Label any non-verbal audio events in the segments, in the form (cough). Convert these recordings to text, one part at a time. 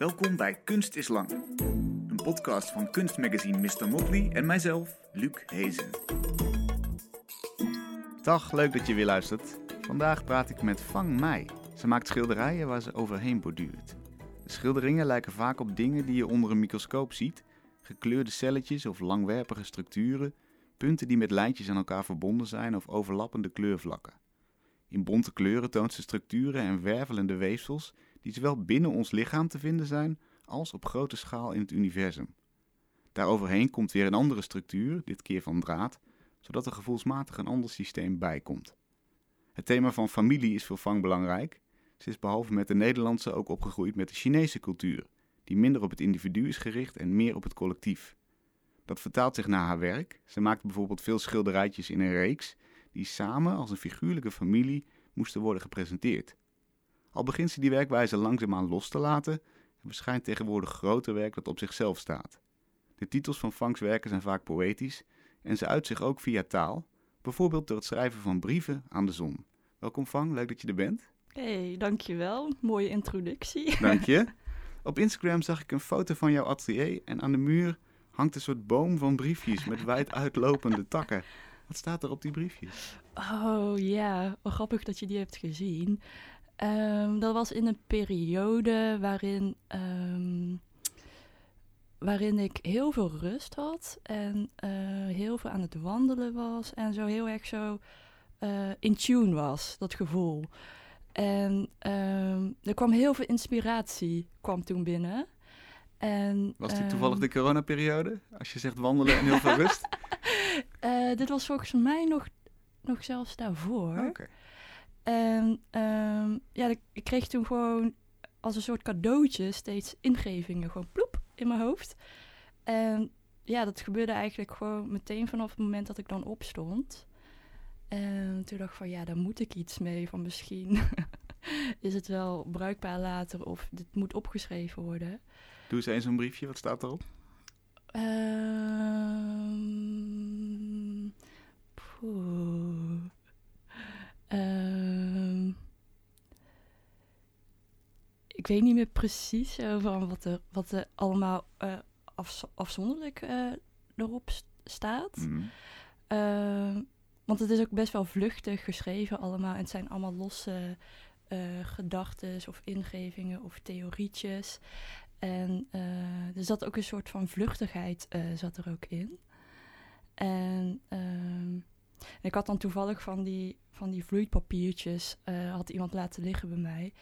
Welkom bij Kunst is Lang, een podcast van kunstmagazine Mr. Motley en mijzelf, Luc Hezen. Dag, leuk dat je weer luistert. Vandaag praat ik met Vang Mei. Ze maakt schilderijen waar ze overheen borduurt. De schilderingen lijken vaak op dingen die je onder een microscoop ziet: gekleurde celletjes of langwerpige structuren, punten die met lijntjes aan elkaar verbonden zijn of overlappende kleurvlakken. In bonte kleuren toont ze structuren en wervelende weefsels die zowel binnen ons lichaam te vinden zijn als op grote schaal in het universum. Daaroverheen komt weer een andere structuur, dit keer van draad, zodat er gevoelsmatig een ander systeem bij komt. Het thema van familie is voor Fang belangrijk. Ze is behalve met de Nederlandse ook opgegroeid met de Chinese cultuur, die minder op het individu is gericht en meer op het collectief. Dat vertaalt zich naar haar werk. Ze maakt bijvoorbeeld veel schilderijtjes in een reeks die samen als een figuurlijke familie moesten worden gepresenteerd. Al begint ze die werkwijze langzaamaan los te laten en verschijnt tegenwoordig groter werk dat op zichzelf staat. De titels van Fangs werken zijn vaak poëtisch en ze uit zich ook via taal, bijvoorbeeld door het schrijven van brieven aan de zon. Welkom Fang, leuk dat je er bent. Hey, dankjewel. Mooie introductie. (laughs) Dank je. (laughs) Op Instagram zag ik een foto van jouw atelier en aan de muur hangt een soort boom van briefjes met wijd uitlopende takken. Wat staat er op die briefjes? Oh ja, wat grappig dat je die hebt gezien. Ehm, dat was in een periode waarin, ehm, waarin ik heel veel rust had en eh, heel veel aan het wandelen was en zo heel erg zo eh, in tune was, dat gevoel. En ehm, er kwam heel veel inspiratie kwam toen binnen. En, was dit toevallig de coronaperiode? Als je zegt wandelen en heel veel rust? Uh, (laughs) dit was volgens mij nog, nog zelfs daarvoor. Okay. En um, ja, ik kreeg toen gewoon als een soort cadeautje steeds ingevingen. Gewoon ploep in mijn hoofd. En ja, dat gebeurde eigenlijk gewoon meteen vanaf het moment dat ik dan opstond. En toen dacht ik van ja, daar moet ik iets mee. Van misschien (laughs) is het wel bruikbaar later of dit moet opgeschreven worden. Doe eens eens een briefje, wat staat erop? Um, um, ik weet niet meer precies over wat er, wat er allemaal uh, af, afzonderlijk uh, erop staat. Mm. Uh, want het is ook best wel vluchtig geschreven allemaal. En het zijn allemaal losse gedachten of ingevingen of theorietjes. En er zat ook een soort van vluchtigheid zat er ook in. En uh, ik had dan toevallig van die, van die vloeipapiertjes, uh, had iemand laten liggen bij mij.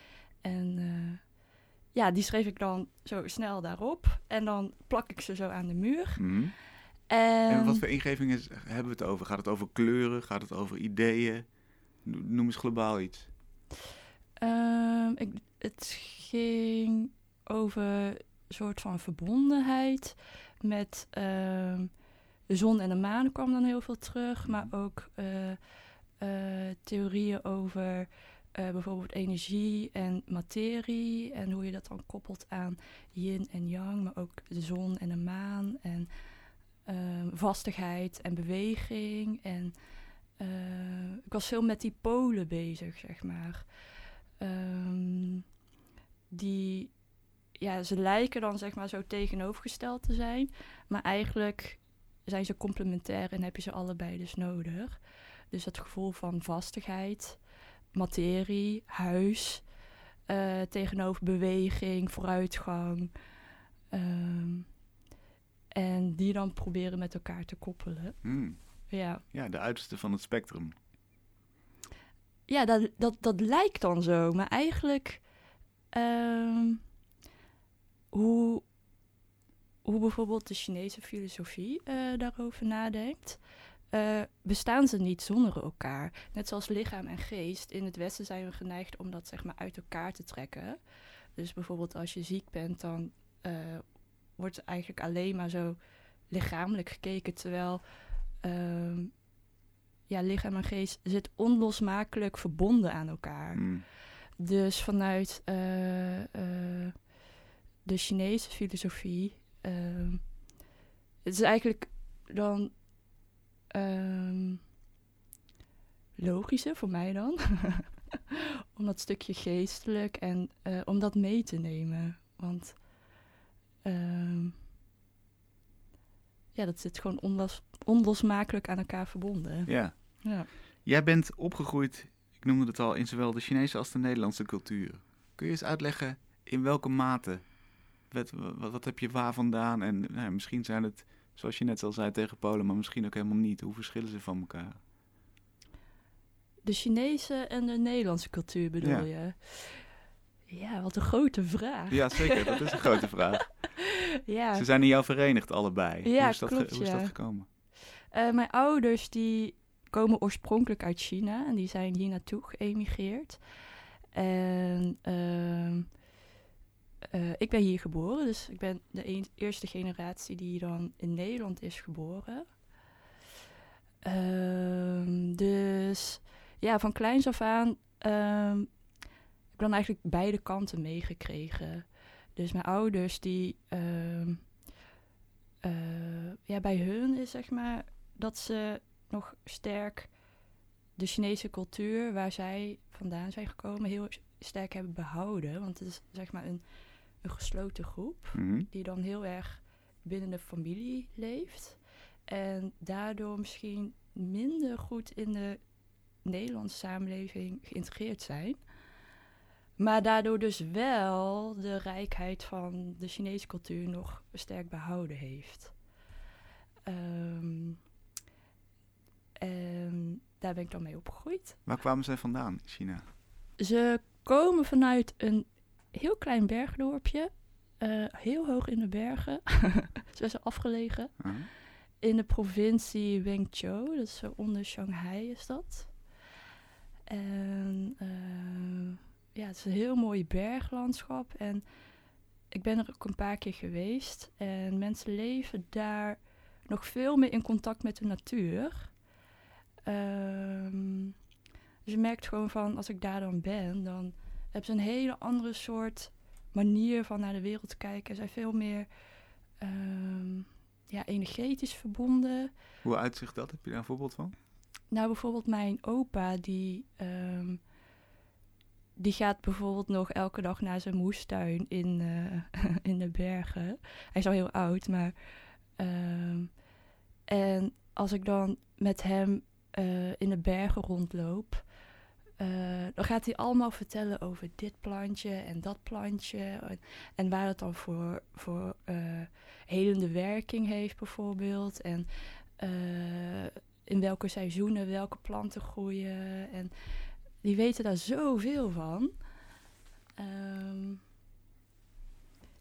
En ja, die schreef ik dan zo snel daarop. En dan plak ik ze zo aan de muur. Mm. En, en, wat voor ingevingen hebben we het over? Gaat het over kleuren? Gaat het over ideeën? Noem eens globaal iets. Ehm, ik, het ging over een soort van verbondenheid met uh, de zon en de maan kwam dan heel veel terug, maar ook uh, uh, theorieën over uh, bijvoorbeeld energie en materie en hoe je dat dan koppelt aan yin en yang, maar ook de zon en de maan en ehm, vastigheid en beweging en ik was veel met die polen bezig, zeg maar. Um, die ja, ze lijken dan zeg maar zo tegenovergesteld te zijn. Maar eigenlijk zijn ze complementair en heb je ze allebei dus nodig. Dus dat gevoel van vastigheid, materie, huis, uh, tegenover beweging, vooruitgang. Um, en die dan proberen met elkaar te koppelen. Hmm. Ja. ja, de uiterste van het spectrum. Ja, dat, dat, dat lijkt dan zo. Maar eigenlijk... Um, hoe, hoe bijvoorbeeld de Chinese filosofie uh, daarover nadenkt. Uh, bestaan ze niet zonder elkaar. Net zoals lichaam en geest. In het Westen zijn we geneigd om dat zeg maar uit elkaar te trekken. Dus bijvoorbeeld als je ziek bent, dan uh, wordt eigenlijk alleen maar zo lichamelijk gekeken. Terwijl uh, ja, lichaam en geest zit onlosmakelijk verbonden aan elkaar. Mm. Dus vanuit de Chinese filosofie. Uh, het is eigenlijk dan um, logischer voor mij dan. (laughs) om dat stukje geestelijk en uh, om dat mee te nemen. Want ehm, ja, dat zit gewoon onlos, onlosmakelijk aan elkaar verbonden. Ja. Ja. Jij bent opgegroeid, ik noemde het al, in zowel de Chinese als de Nederlandse cultuur. Kun je eens uitleggen in welke mate? Wat, wat, wat heb je waar vandaan? En nou, misschien zijn het, zoals je net al zei tegen Polen, maar misschien ook helemaal niet. Hoe verschillen ze van elkaar? De Chinese en de Nederlandse cultuur bedoel Ja. je? Ja, wat een grote vraag. Ja, zeker. Dat is een grote (laughs) vraag. Ja, Ze zijn in jou verenigd, allebei. Ja, hoe is dat, klopt, hoe is dat gekomen? Eh, mijn ouders die komen oorspronkelijk uit China en die zijn hier naartoe geëmigreerd. En ehm, eh, ik ben hier geboren, dus ik ben de eerste generatie die dan in Nederland is geboren. Ehm, dus ja, van kleins af aan ehm, heb ik dan eigenlijk beide kanten meegekregen. Dus mijn ouders die ehm, eh, ja, bij hun is zeg maar dat ze nog sterk de Chinese cultuur waar zij vandaan zijn gekomen heel sterk hebben behouden. Want het is zeg maar een, een gesloten groep Mhm. die dan heel erg binnen de familie leeft. En daardoor misschien minder goed in de Nederlandse samenleving geïntegreerd zijn. Maar daardoor dus wel de rijkheid van de Chinese cultuur nog sterk behouden heeft. Ehm, en daar ben ik dan mee opgegroeid. Waar kwamen zij vandaan in China? Ze komen vanuit een heel klein bergdorpje. eh, heel hoog in de bergen. (laughs) Ze zijn zo afgelegen. Huh? In de provincie Wenzhou. Dat is zo onder Shanghai is dat. En eh, ja, het is een heel mooi berglandschap. En ik ben er ook een paar keer geweest. En mensen leven daar nog veel meer in contact met de natuur. Ehm, dus je merkt gewoon van, als ik daar dan ben, dan hebben ze een hele andere soort manier van naar de wereld kijken. Ze zijn veel meer ehm, ja, energetisch verbonden. Hoe uitzicht dat? Heb je daar een voorbeeld van? Nou, bijvoorbeeld mijn opa, die, ehm, die gaat bijvoorbeeld nog elke dag naar zijn moestuin in, eh, (laughs) in de bergen. Hij is al heel oud, maar... ehm, en als ik dan met hem eh, in de bergen rondloop... eh, dan gaat hij allemaal vertellen over dit plantje en dat plantje. En, en waar het dan voor, voor eh, helende werking heeft bijvoorbeeld. En eh, in welke seizoenen welke planten groeien. En die weten daar zoveel van. Ehm,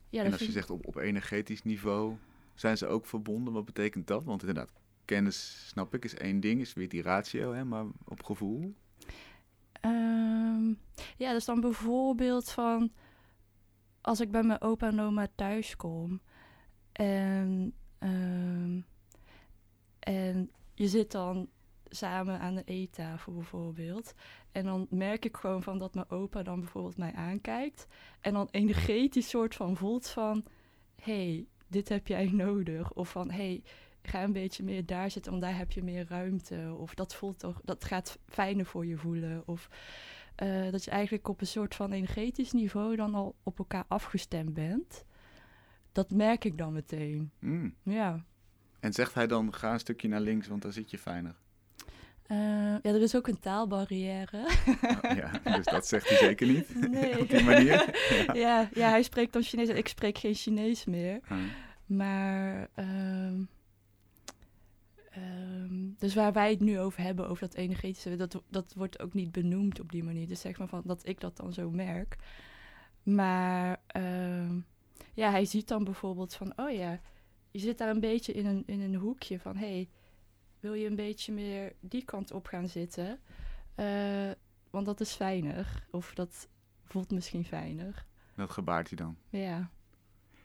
ja, en als je zegt op, op energetisch niveau, zijn ze ook verbonden? Wat betekent dat? Want inderdaad, kennis, snap ik, is één ding, is weer die ratio, hè, maar op gevoel? Ehm, ja, dus dan bijvoorbeeld van als ik bij mijn opa en oma thuis kom en, ehm, en je zit dan samen aan de eettafel bijvoorbeeld. En dan merk ik gewoon van dat mijn opa dan bijvoorbeeld mij aankijkt. En dan energetisch soort van voelt van... hey, dit heb jij (laughs) nodig. Of van, hey, ga een beetje meer daar zitten, want daar heb je meer ruimte. Of dat voelt toch, dat gaat fijner voor je voelen. Of eh, dat je eigenlijk op een soort van energetisch niveau dan al op elkaar afgestemd bent. Dat merk ik dan meteen. Mm. Ja. En zegt hij dan, ga een stukje naar links, want daar zit je fijner. Eh, ja, er is ook een taalbarrière. Oh, ja, dus dat zegt hij zeker niet. (laughs) Nee. (laughs) Op die manier. Ja. (laughs) ja, ja, hij spreekt dan Chinees en ik spreek geen Chinees meer. Ah. Maar, ehm, ehm, dus waar wij het nu over hebben, over dat energetische, dat, dat wordt ook niet benoemd op die manier. Dus zeg maar van dat ik dat dan zo merk. Maar ehm, ja, hij ziet dan bijvoorbeeld van, oh ja, je zit daar een beetje in een, in een hoekje van, hey, wil je een beetje meer die kant op gaan zitten? Eh, want dat is fijner. Of dat voelt misschien fijner. Dat gebaart hij dan. Ja.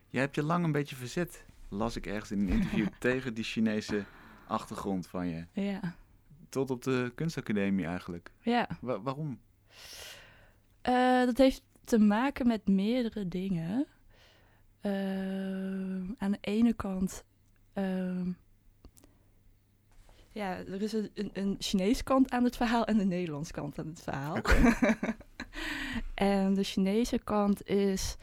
Jij hebt je lang een beetje verzet, las ik ergens in een interview, (laughs) tegen die Chinese achtergrond van je. Ja. Tot op de kunstacademie eigenlijk. Ja. Wa- waarom? Eh, dat heeft te maken met meerdere dingen. Ehm, aan de ene kant. ehm, ja, er is een, een, een Chinees kant aan het verhaal en een Nederlands kant aan het verhaal. En de (laughs) Chinese kant is.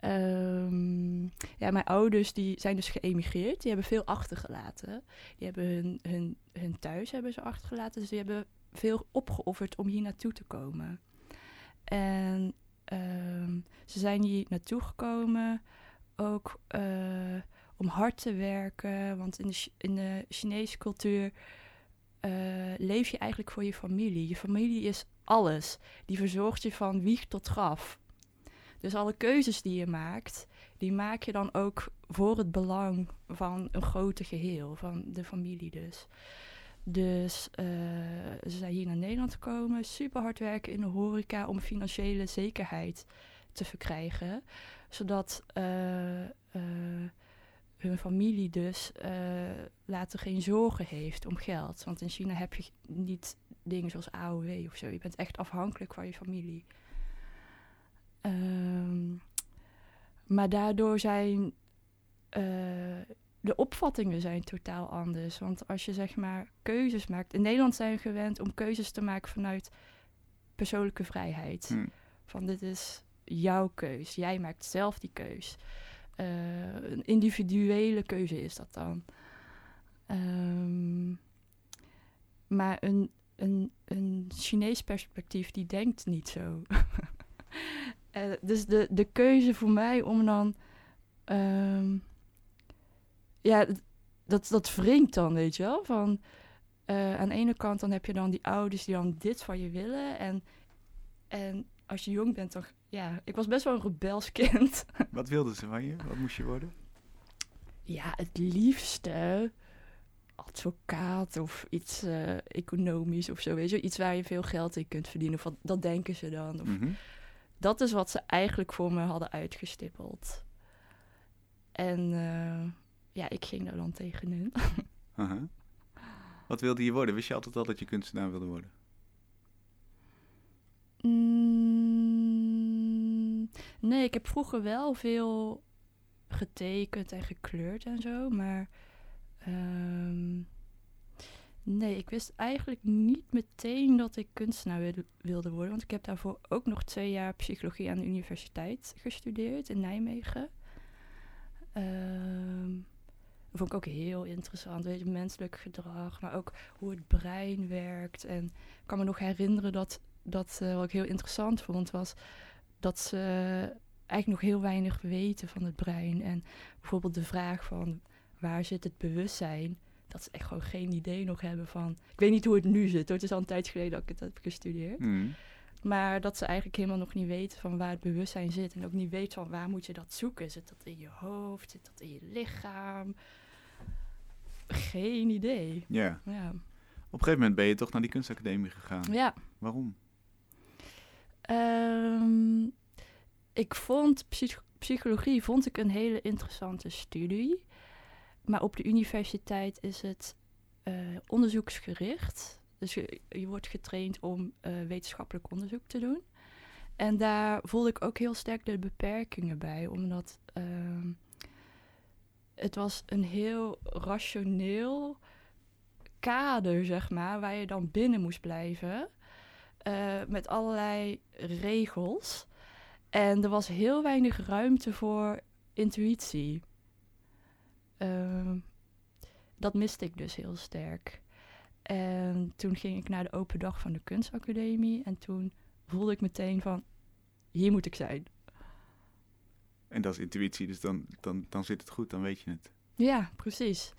Ehm, ja, mijn ouders die zijn dus geëmigreerd. Die hebben veel achtergelaten. Die hebben hun, hun, hun thuis hebben ze achtergelaten. Dus die hebben veel opgeofferd om hier naartoe te komen. En ehm, ze zijn hier naartoe gekomen ook eh, om hard te werken. Want in de, in de Chinese cultuur eh, leef je eigenlijk voor je familie. Je familie is alles. Die verzorgt je van wieg tot graf. Dus alle keuzes die je maakt, die maak je dan ook voor het belang van een groter geheel, van de familie dus. Dus eh, ze zijn hier naar Nederland gekomen, super hard werken in de horeca om financiële zekerheid te verkrijgen. Zodat eh, eh, hun familie dus later geen zorgen heeft om geld. Want in China heb je niet dingen zoals AOW of zo. Je bent echt afhankelijk van je familie. Ehm, maar daardoor zijn eh, de opvattingen zijn totaal anders. Want als je zeg maar keuzes maakt. In Nederland zijn we gewend om keuzes te maken vanuit persoonlijke vrijheid. Hm. Van dit is jouw keus. Jij maakt zelf die keus. Eh, een individuele keuze is dat dan. Ehm, maar een, een, een Chinees perspectief die denkt niet zo. (laughs) Eh, dus de, de keuze voor mij om dan. ehm, ja, dat, dat wringt dan, weet je wel. Van, eh, aan de ene kant dan heb je dan die ouders die dan dit van je willen. En, en als je jong bent, dan... Ja, ik was best wel een rebels (laughs) kind. Wat wilden ze van je? Wat moest je worden? Ja, het liefste advocaat of iets eh, economisch of zo, weet je. Iets waar je veel geld in kunt verdienen. Of wat, dat denken ze dan. Of, Mhm. Dat is wat ze eigenlijk voor me hadden uitgestippeld. En eh, ja, ik ging daar dan tegenin. (laughs) Wat wilde je worden? Wist je altijd al dat je kunstenaar wilde worden? Mm, nee, ik heb vroeger wel veel getekend en gekleurd en zo, maar ehm, nee, ik wist eigenlijk niet meteen dat ik kunstenaar wilde, worden, want ik heb daarvoor ook nog twee jaar psychologie aan de universiteit gestudeerd in Nijmegen. Ehm, dat vond ik ook heel interessant, weet je, menselijk gedrag, maar ook hoe het brein werkt. En ik kan me nog herinneren dat dat eh, wat ik heel interessant vond, was dat ze eigenlijk nog heel weinig weten van het brein. En bijvoorbeeld de vraag van waar zit het bewustzijn? Dat ze echt gewoon geen idee nog hebben van. Ik weet niet hoe het nu zit. hoor. Het is al een tijd geleden dat ik het heb gestudeerd. Mhm. Maar dat ze eigenlijk helemaal nog niet weten van waar het bewustzijn zit. En ook niet weten van waar moet je dat zoeken. Zit dat in je hoofd? Zit dat in je lichaam? Geen idee. Ja. Ja. Op een gegeven moment ben je toch naar die kunstacademie gegaan. ja. Waarom? Ehm, ik vond psych- psychologie vond ik een hele interessante studie. Maar op de universiteit is het eh, onderzoeksgericht. Dus je, wordt getraind om eh, wetenschappelijk onderzoek te doen. En daar voelde ik ook heel sterk de beperkingen bij, omdat ehm, het was een heel rationeel kader, zeg maar, waar je dan binnen moest blijven. eh, met allerlei regels. En er was heel weinig ruimte voor intuïtie. Ehm, dat miste ik dus heel sterk. En toen ging ik naar de open dag van de kunstacademie. En toen voelde ik meteen van, hier moet ik zijn. En dat is intuïtie, dus dan, dan, dan zit het goed, dan weet je het. Ja, precies.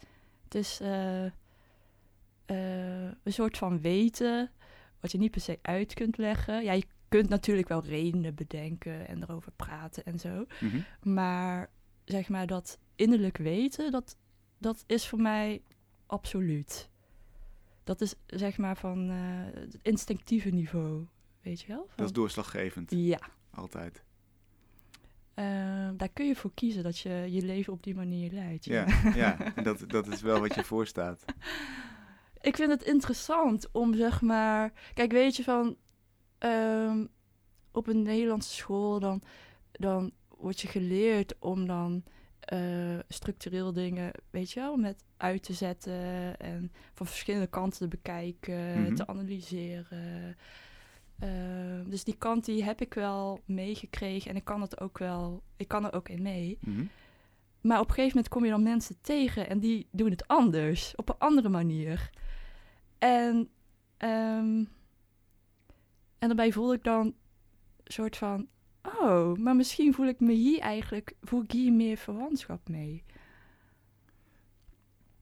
Het is eh, eh, een soort van weten, wat je niet per se uit kunt leggen. Ja, je kunt natuurlijk wel redenen bedenken en erover praten en zo. Mhm. Maar zeg maar dat innerlijk weten, dat, dat is voor mij absoluut. Dat is zeg maar van eh, het instinctieve niveau, weet je wel? Van, Dat is doorslaggevend, ja, altijd. eh, daar kun je voor kiezen dat je je leven op die manier leidt. Ja, ja. En (laughs) dat, dat is wel wat je voorstaat. Ik vind het interessant om zeg maar. Kijk, weet je van. ehm, op een Nederlandse school dan, dan word je geleerd om dan eh, structureel dingen, weet je wel, met uit te zetten en van verschillende kanten te bekijken, Mhm. te analyseren. Ehm, dus die kant die heb ik wel meegekregen en ik kan het ook wel, ik kan er ook in mee. Mhm. Maar op een gegeven moment kom je dan mensen tegen en die doen het anders, op een andere manier. En, ehm, en daarbij voel ik dan een soort van, oh, maar misschien voel ik me hier eigenlijk, voel ik hier meer verwantschap mee.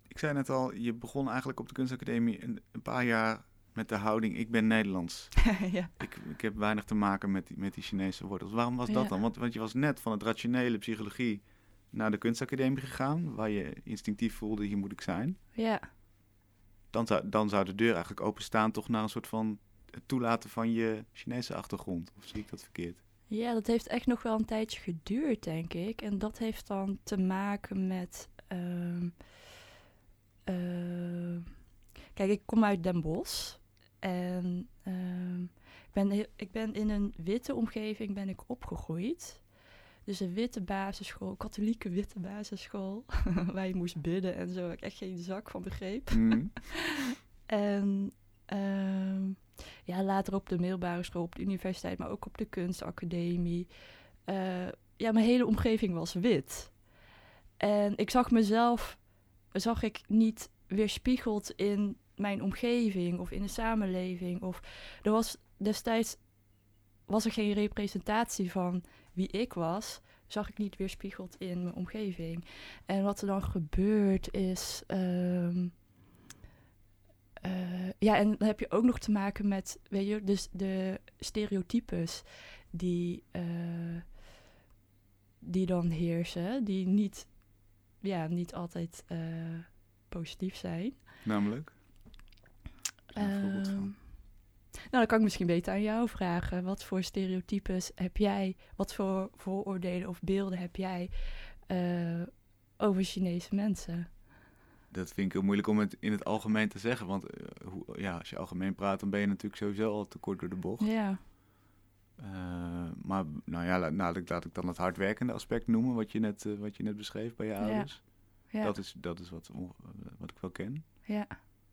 Ik zei net al, je begon eigenlijk op de kunstacademie een, een paar jaar met de houding, ik ben Nederlands. (laughs) ja. Ik, ik heb weinig te maken met die, met die Chinese wortels. Waarom was dat Ja. dan? Want, want je was net van het rationele psychologie naar de kunstacademie gegaan, waar je instinctief voelde, hier moet ik zijn. ja. Dan zou, dan zou de deur eigenlijk openstaan toch naar een soort van het toelaten van je Chinese achtergrond. Of zie ik dat verkeerd? Ja, dat heeft echt nog wel een tijdje geduurd, denk ik. En dat heeft dan te maken met. ehm, ehm, kijk, ik kom uit Den Bosch. En ehm, ik, ben ik ben in een witte omgeving ben ik opgegroeid. Dus een witte basisschool, katholieke witte basisschool. (laughs) waar je moest bidden en zo. Waar ik echt geen zak van begreep. Mhm. (laughs) En ehm, ja, later op de middelbare school, op de universiteit, maar ook op de kunstacademie. Eh, ja, mijn hele omgeving was wit. En ik zag mezelf, zag ik niet weerspiegeld in mijn omgeving of in de samenleving. Of er was destijds was er geen representatie van wie ik was, zag ik niet weerspiegeld in mijn omgeving. En wat er dan gebeurt is. ehm, eh, ja, en dan heb je ook nog te maken met, weet je, dus de stereotypes die, eh, die dan heersen, die niet, ja, niet altijd eh, positief zijn. Namelijk? Ehm, van? nou, dan kan ik misschien beter aan jou vragen. Wat voor stereotypes heb jij? Wat voor vooroordelen of beelden heb jij over Chinese mensen? Dat vind ik heel moeilijk om het in het algemeen te zeggen. Want eh, hoe, ja, als je algemeen praat, dan ben je natuurlijk sowieso al te kort door de bocht. Ja, Eh, maar nou ja, laat, nou, laat ik dan het hardwerkende aspect noemen, wat je net, eh, wat je net beschreef bij je ouders. ja, Dat is, dat is wat, wat ik wel ken. ja.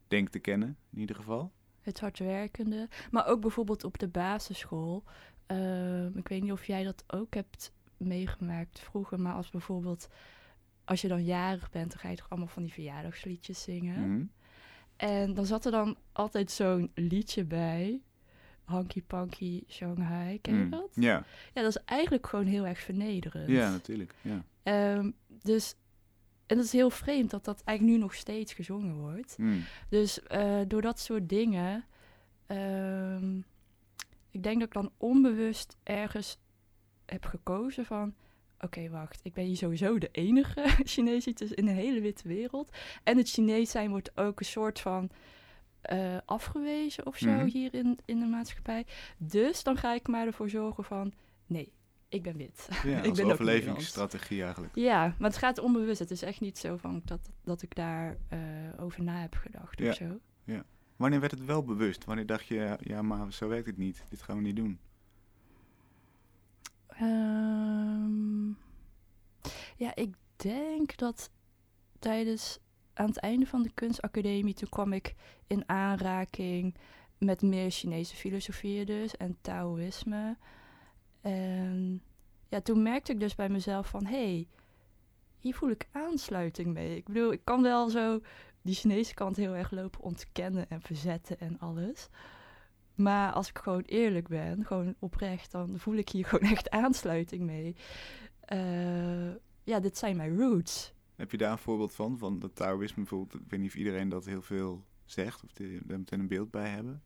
Denk te kennen, in ieder geval. Het hardwerkende. Maar ook bijvoorbeeld op de basisschool. Ehm, ik weet niet of jij dat ook hebt meegemaakt vroeger. Maar als bijvoorbeeld, als je dan jarig bent, dan ga je toch allemaal van die verjaardagsliedjes zingen. Mhm. En dan zat er dan altijd zo'n liedje bij. Hanky Panky Shanghai, ken je Mm. dat? Ja. Ja, dat is eigenlijk gewoon heel erg vernederend. ja, natuurlijk. Ja. Ehm, dus, en dat is heel vreemd dat dat eigenlijk nu nog steeds gezongen wordt. Mm. Dus eh, door dat soort dingen, ehm, ik denk dat ik dan onbewust ergens heb gekozen van, oké, wacht, ik ben hier sowieso de enige (laughs) Chinees in de hele witte wereld. En het Chinees zijn wordt ook een soort van eh, afgewezen of zo Mhm. hier in, in de maatschappij. Dus dan ga ik maar ervoor zorgen van, nee, ik ben wit. Ja, (laughs) Ik als ben ook overlevingsstrategie eigenlijk. Ja, maar het gaat onbewust. Het is echt niet zo van dat, dat ik daar eh, over na heb gedacht Ja. of zo. Wanneer werd het wel bewust? Wanneer dacht je, ja, maar zo werkt het niet. Dit gaan we niet doen. Ehm, ja, ik denk dat tijdens aan het einde van de kunstacademie toen kwam ik in aanraking met meer Chinese filosofieën dus en Taoïsme. En ja, toen merkte ik dus bij mezelf van hé, hey, hier voel ik aansluiting mee. Ik bedoel, ik kan wel zo die Chinese kant heel erg lopen ontkennen en verzetten en alles. Maar als ik gewoon eerlijk ben, gewoon oprecht, dan voel ik hier (laughs) gewoon echt aansluiting mee. Eh, ja, dit zijn mijn roots. Heb je daar een voorbeeld van? Van dat Taoïsme bijvoorbeeld. Ik weet niet of iedereen dat heel veel zegt. Of die er meteen een beeld bij hebben.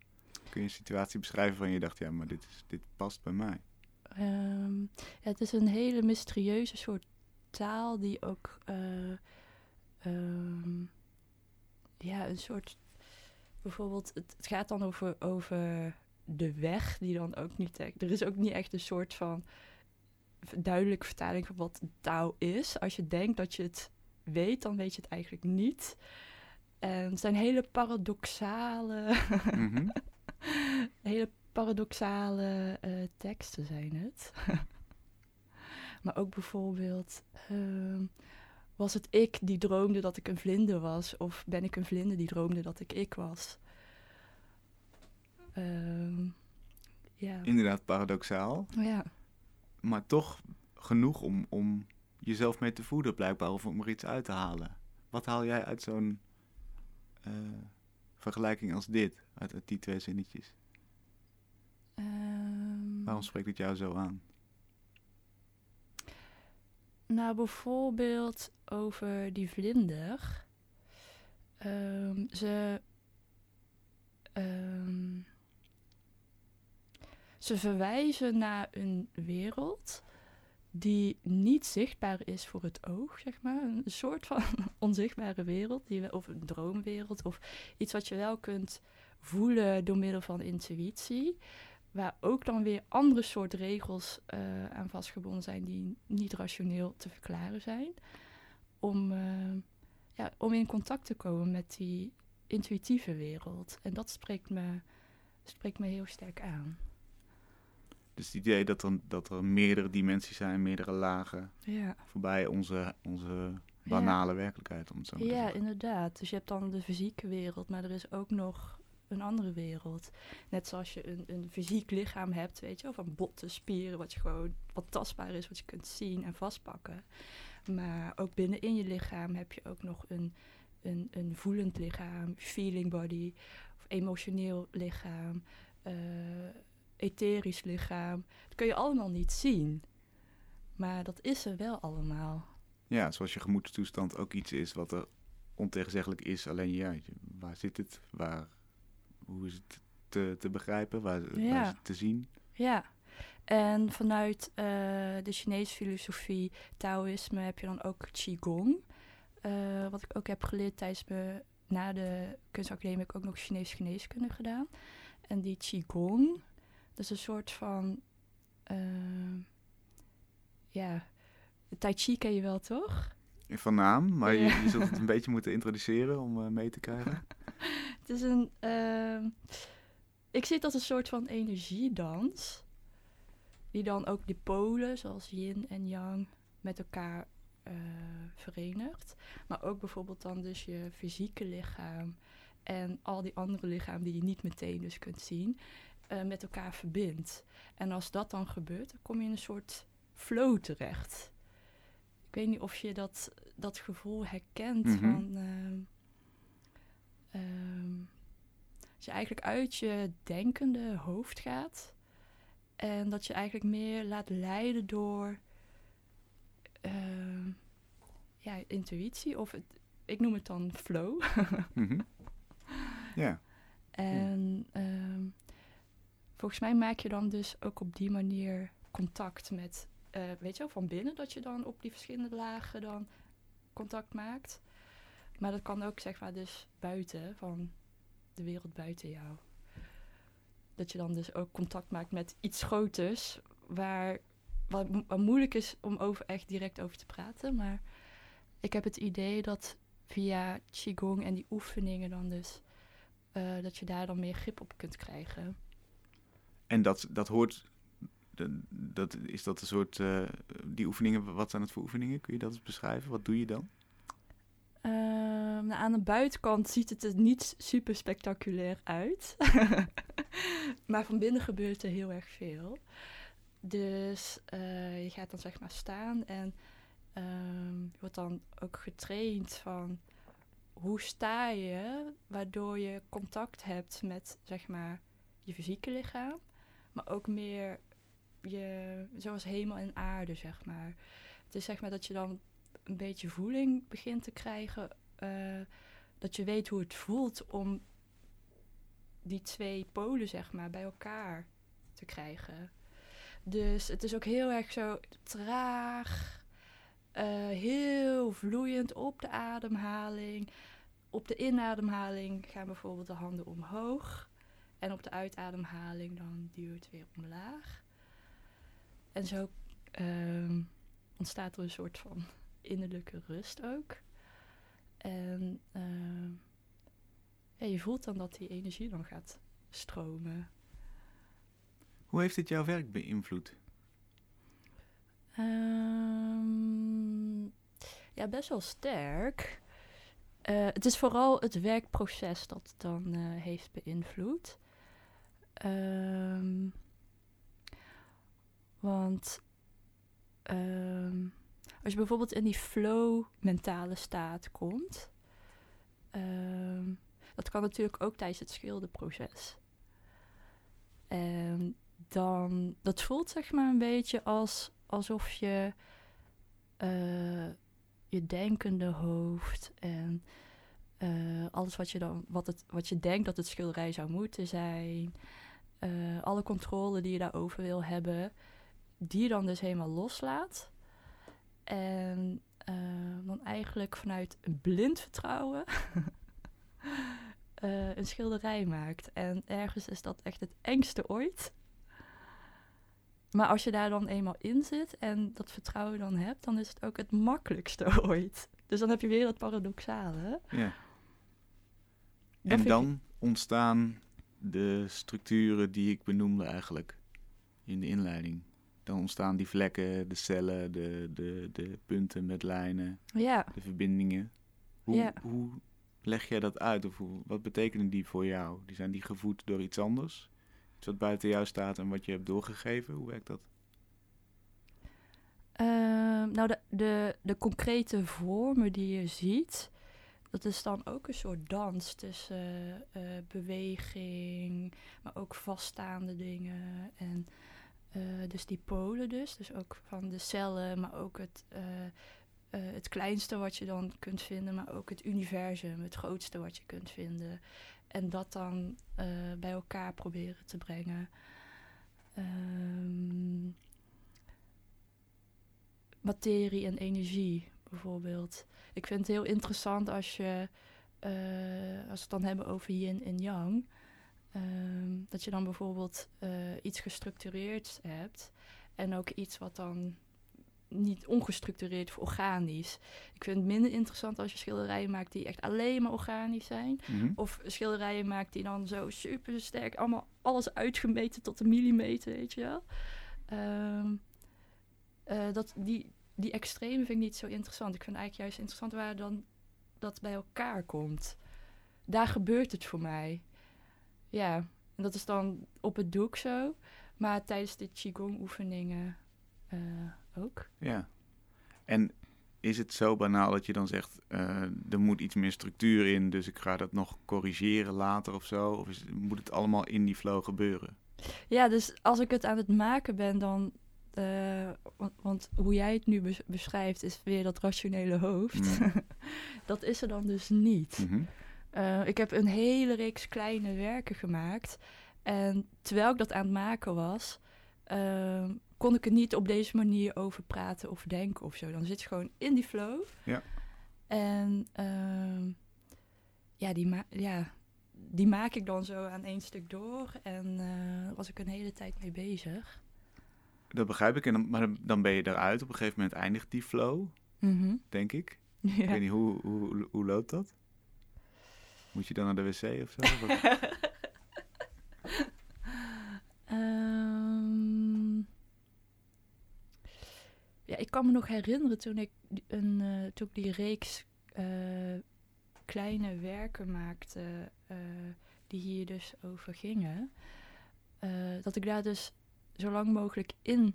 Kun je een situatie beschrijven van je dacht, ja, maar dit, is, dit past bij mij. Ehm, ja, het is een hele mysterieuze soort taal die ook eh, ehm, ja, een soort bijvoorbeeld het, het gaat dan over, over de weg die dan ook niet echt er is ook niet echt een soort van duidelijke vertaling van wat taal is. Als je denkt dat je het weet, dan weet je het eigenlijk niet. En het zijn hele paradoxale Mhm. (laughs) hele paradoxale eh, teksten zijn het. (laughs) maar ook bijvoorbeeld, ehm, was het ik die droomde dat ik een vlinder was? Of ben ik een vlinder die droomde dat ik ik was? Ehm, Ja. Inderdaad paradoxaal. ja. Maar toch genoeg om, om jezelf mee te voeden, blijkbaar, of om er iets uit te halen. Wat haal jij uit zo'n eh, vergelijking als dit, uit, uit die twee zinnetjes? Ehm, Waarom spreekt het jou zo aan? Nou, bijvoorbeeld over die vlinder. Ehm, ze. ehm, ze verwijzen naar een wereld die niet zichtbaar is voor het oog, zeg maar. Een soort van (laughs) onzichtbare wereld, die of een droomwereld, of iets wat je wel kunt voelen door middel van intuïtie. Waar ook dan weer andere soort regels eh, aan vastgebonden zijn die niet rationeel te verklaren zijn. Om, eh, ja, om in contact te komen met die intuïtieve wereld. En dat spreekt me, spreekt me heel sterk aan. Dus het idee dat er, dat er meerdere dimensies zijn, meerdere lagen, Ja, voorbij onze, onze banale werkelijkheid, om het zo maar te ja zeggen. inderdaad. Dus je hebt dan de fysieke wereld, maar er is ook nog een andere wereld. Net zoals je een, een fysiek lichaam hebt, weet je van botten, spieren, wat je gewoon wat tastbaar is, wat je kunt zien en vastpakken. Maar ook binnenin je lichaam heb je ook nog een, een, een voelend lichaam, feeling body, of emotioneel lichaam, eh, etherisch lichaam. Dat kun je allemaal niet zien. Maar dat is er wel allemaal. Ja, zoals je gemoedstoestand ook iets is wat er ontegenzeggelijk is. Alleen ja, waar zit het? Waar, hoe is het te, te begrijpen? Waar, waar Ja. is het te zien? Ja, en vanuit eh, de Chinese filosofie, Taoïsme, heb je dan ook Qigong. Eh, wat ik ook heb geleerd tijdens me, na de kunstacademie, heb ik ook nog Chinees geneeskunde gedaan. En die Qigong, dat is een soort van, eh, ja, Tai Chi ken je wel toch? Van naam, maar Ja. je, je zult het een (laughs) beetje moeten introduceren om mee te krijgen. (laughs) Het is een. ehm, ik zie het als een soort van energiedans. Die dan ook de polen, zoals yin en yang, met elkaar eh, verenigt. Maar ook bijvoorbeeld dan dus je fysieke lichaam en al die andere lichamen die je niet meteen dus kunt zien, eh, met elkaar verbindt. En als dat dan gebeurt, dan kom je in een soort flow terecht. Ik weet niet of je dat, dat gevoel herkent Mhm. van... ehm, ehm, als je eigenlijk uit je denkende hoofd gaat en dat je eigenlijk meer laat leiden door ehm, ja, intuïtie of het, ik noem het dan flow. (laughs) Mhm. Ja, En ehm, volgens mij maak je dan dus ook op die manier contact met, eh, weet je wel, van binnen, dat je dan op die verschillende lagen dan contact maakt. Maar dat kan ook zeg maar dus buiten, van de wereld buiten jou. Dat je dan dus ook contact maakt met iets groters, waar wat, wat moeilijk is om over echt direct over te praten. Maar ik heb het idee dat via Qigong en die oefeningen dan dus eh, dat je daar dan meer grip op kunt krijgen. en dat, dat hoort... Dat, is dat een soort... eh, die oefeningen, wat zijn het voor oefeningen? Kun je dat eens beschrijven? Wat doe je dan? Aan de buitenkant ziet het er niet super spectaculair uit. (laughs) maar van binnen gebeurt er heel erg veel. Dus eh, je gaat dan zeg maar staan en ehm, je wordt dan ook getraind van hoe sta je, waardoor je contact hebt met zeg maar je fysieke lichaam, maar ook meer je, zoals hemel en aarde zeg maar. Het is zeg maar dat je dan een beetje voeling begint te krijgen. Eh, dat je weet hoe het voelt om die twee polen, zeg maar, bij elkaar te krijgen. Dus het is ook heel erg zo traag, eh, heel vloeiend op de ademhaling. Op de inademhaling gaan bijvoorbeeld de handen omhoog. En op de uitademhaling dan duwt het weer omlaag. En zo ehm, ontstaat er een soort van innerlijke rust ook. En ehm, ja, je voelt dan dat die energie dan gaat stromen. Hoe heeft dit jouw werk beïnvloed? Ehm, ja, best wel sterk. Eh, het is vooral het werkproces dat het dan eh, heeft beïnvloed. Ehm, Want ehm, als je bijvoorbeeld in die flow mentale staat komt, ehm, dat kan natuurlijk ook tijdens het schilderproces. En dan, dat voelt zeg maar een beetje als, alsof je eh, je denkende hoofd en eh, alles wat je, dan, wat, het, wat je denkt dat het schilderij zou moeten zijn, eh, alle controle die je daarover wil hebben, die je dan dus helemaal loslaat. En dan eigenlijk vanuit een blind vertrouwen (laughs) een schilderij maakt. En ergens is dat echt het engste ooit. Maar als je daar dan eenmaal in zit en dat vertrouwen dan hebt, dan is het ook het makkelijkste (laughs) ooit. Dus dan heb je weer dat paradoxale. Ja. en dan ontstaan de structuren die ik benoemde eigenlijk in de inleiding. Dan ontstaan die vlekken, de cellen, de, de, de punten met lijnen, ja. de verbindingen. Hoe, hoe leg jij dat uit? Of hoe, wat betekenen die voor jou? Die zijn die gevoed door iets anders? Iets wat buiten jou staat en wat je hebt doorgegeven? Hoe werkt dat? Ehm, nou, de, de, de concrete vormen die je ziet, dat is dan ook een soort dans tussen uh, beweging, maar ook vaststaande dingen. En dus die polen dus, dus ook van de cellen, maar ook het, uh, het kleinste wat je dan kunt vinden, maar ook het universum, het grootste wat je kunt vinden. En dat dan bij elkaar proberen te brengen. Um, materie en energie, bijvoorbeeld. Ik vind het heel interessant als je, als we het dan hebben over yin en yang, um, dat je dan bijvoorbeeld uh, iets gestructureerd hebt en ook iets wat dan niet ongestructureerd of organisch. Ik vind het minder interessant als je schilderijen maakt die echt alleen maar organisch zijn. Mm -hmm. Of schilderijen maakt die dan zo super sterk, allemaal alles uitgemeten tot de millimeter, weet je wel. Um, uh, dat, die, die extreme vind ik niet zo interessant. Ik vind eigenlijk juist interessant waar dan dat bij elkaar komt. Daar gebeurt het voor mij. Ja, en dat is dan op het doek zo. Maar tijdens de Qigong-oefeningen uh, ook. Ja. En is het zo banaal dat je dan zegt, uh, er moet iets meer structuur in, dus ik ga dat nog corrigeren later of zo? Of is, moet het allemaal in die flow gebeuren? Ja, dus als ik het aan het maken ben, dan uh, want, want, hoe jij het nu beschrijft is weer dat rationele hoofd. Mm. (laughs) dat is er dan dus niet. Mm -hmm. Uh, ik heb een hele reeks kleine werken gemaakt. En terwijl ik dat aan het maken was, uh, kon ik er niet op deze manier over praten of denken of zo. Dan zit je gewoon in die flow. Ja. En ehm, ja, die ja, die maak ik dan zo aan één stuk door. En daar was ik een hele tijd mee bezig. Dat begrijp ik. En dan, maar dan ben je eruit. Op een gegeven moment eindigt die flow, mm -hmm. denk ik. (laughs) Ja. Ik weet niet, hoe, hoe, hoe loopt dat? Moet je dan naar de wc of zo? (laughs) um, ja, ik kan me nog herinneren toen ik, een, uh, toen ik die reeks uh, kleine werken maakte, uh, die hier dus over gingen, dat ik daar dus zo lang mogelijk in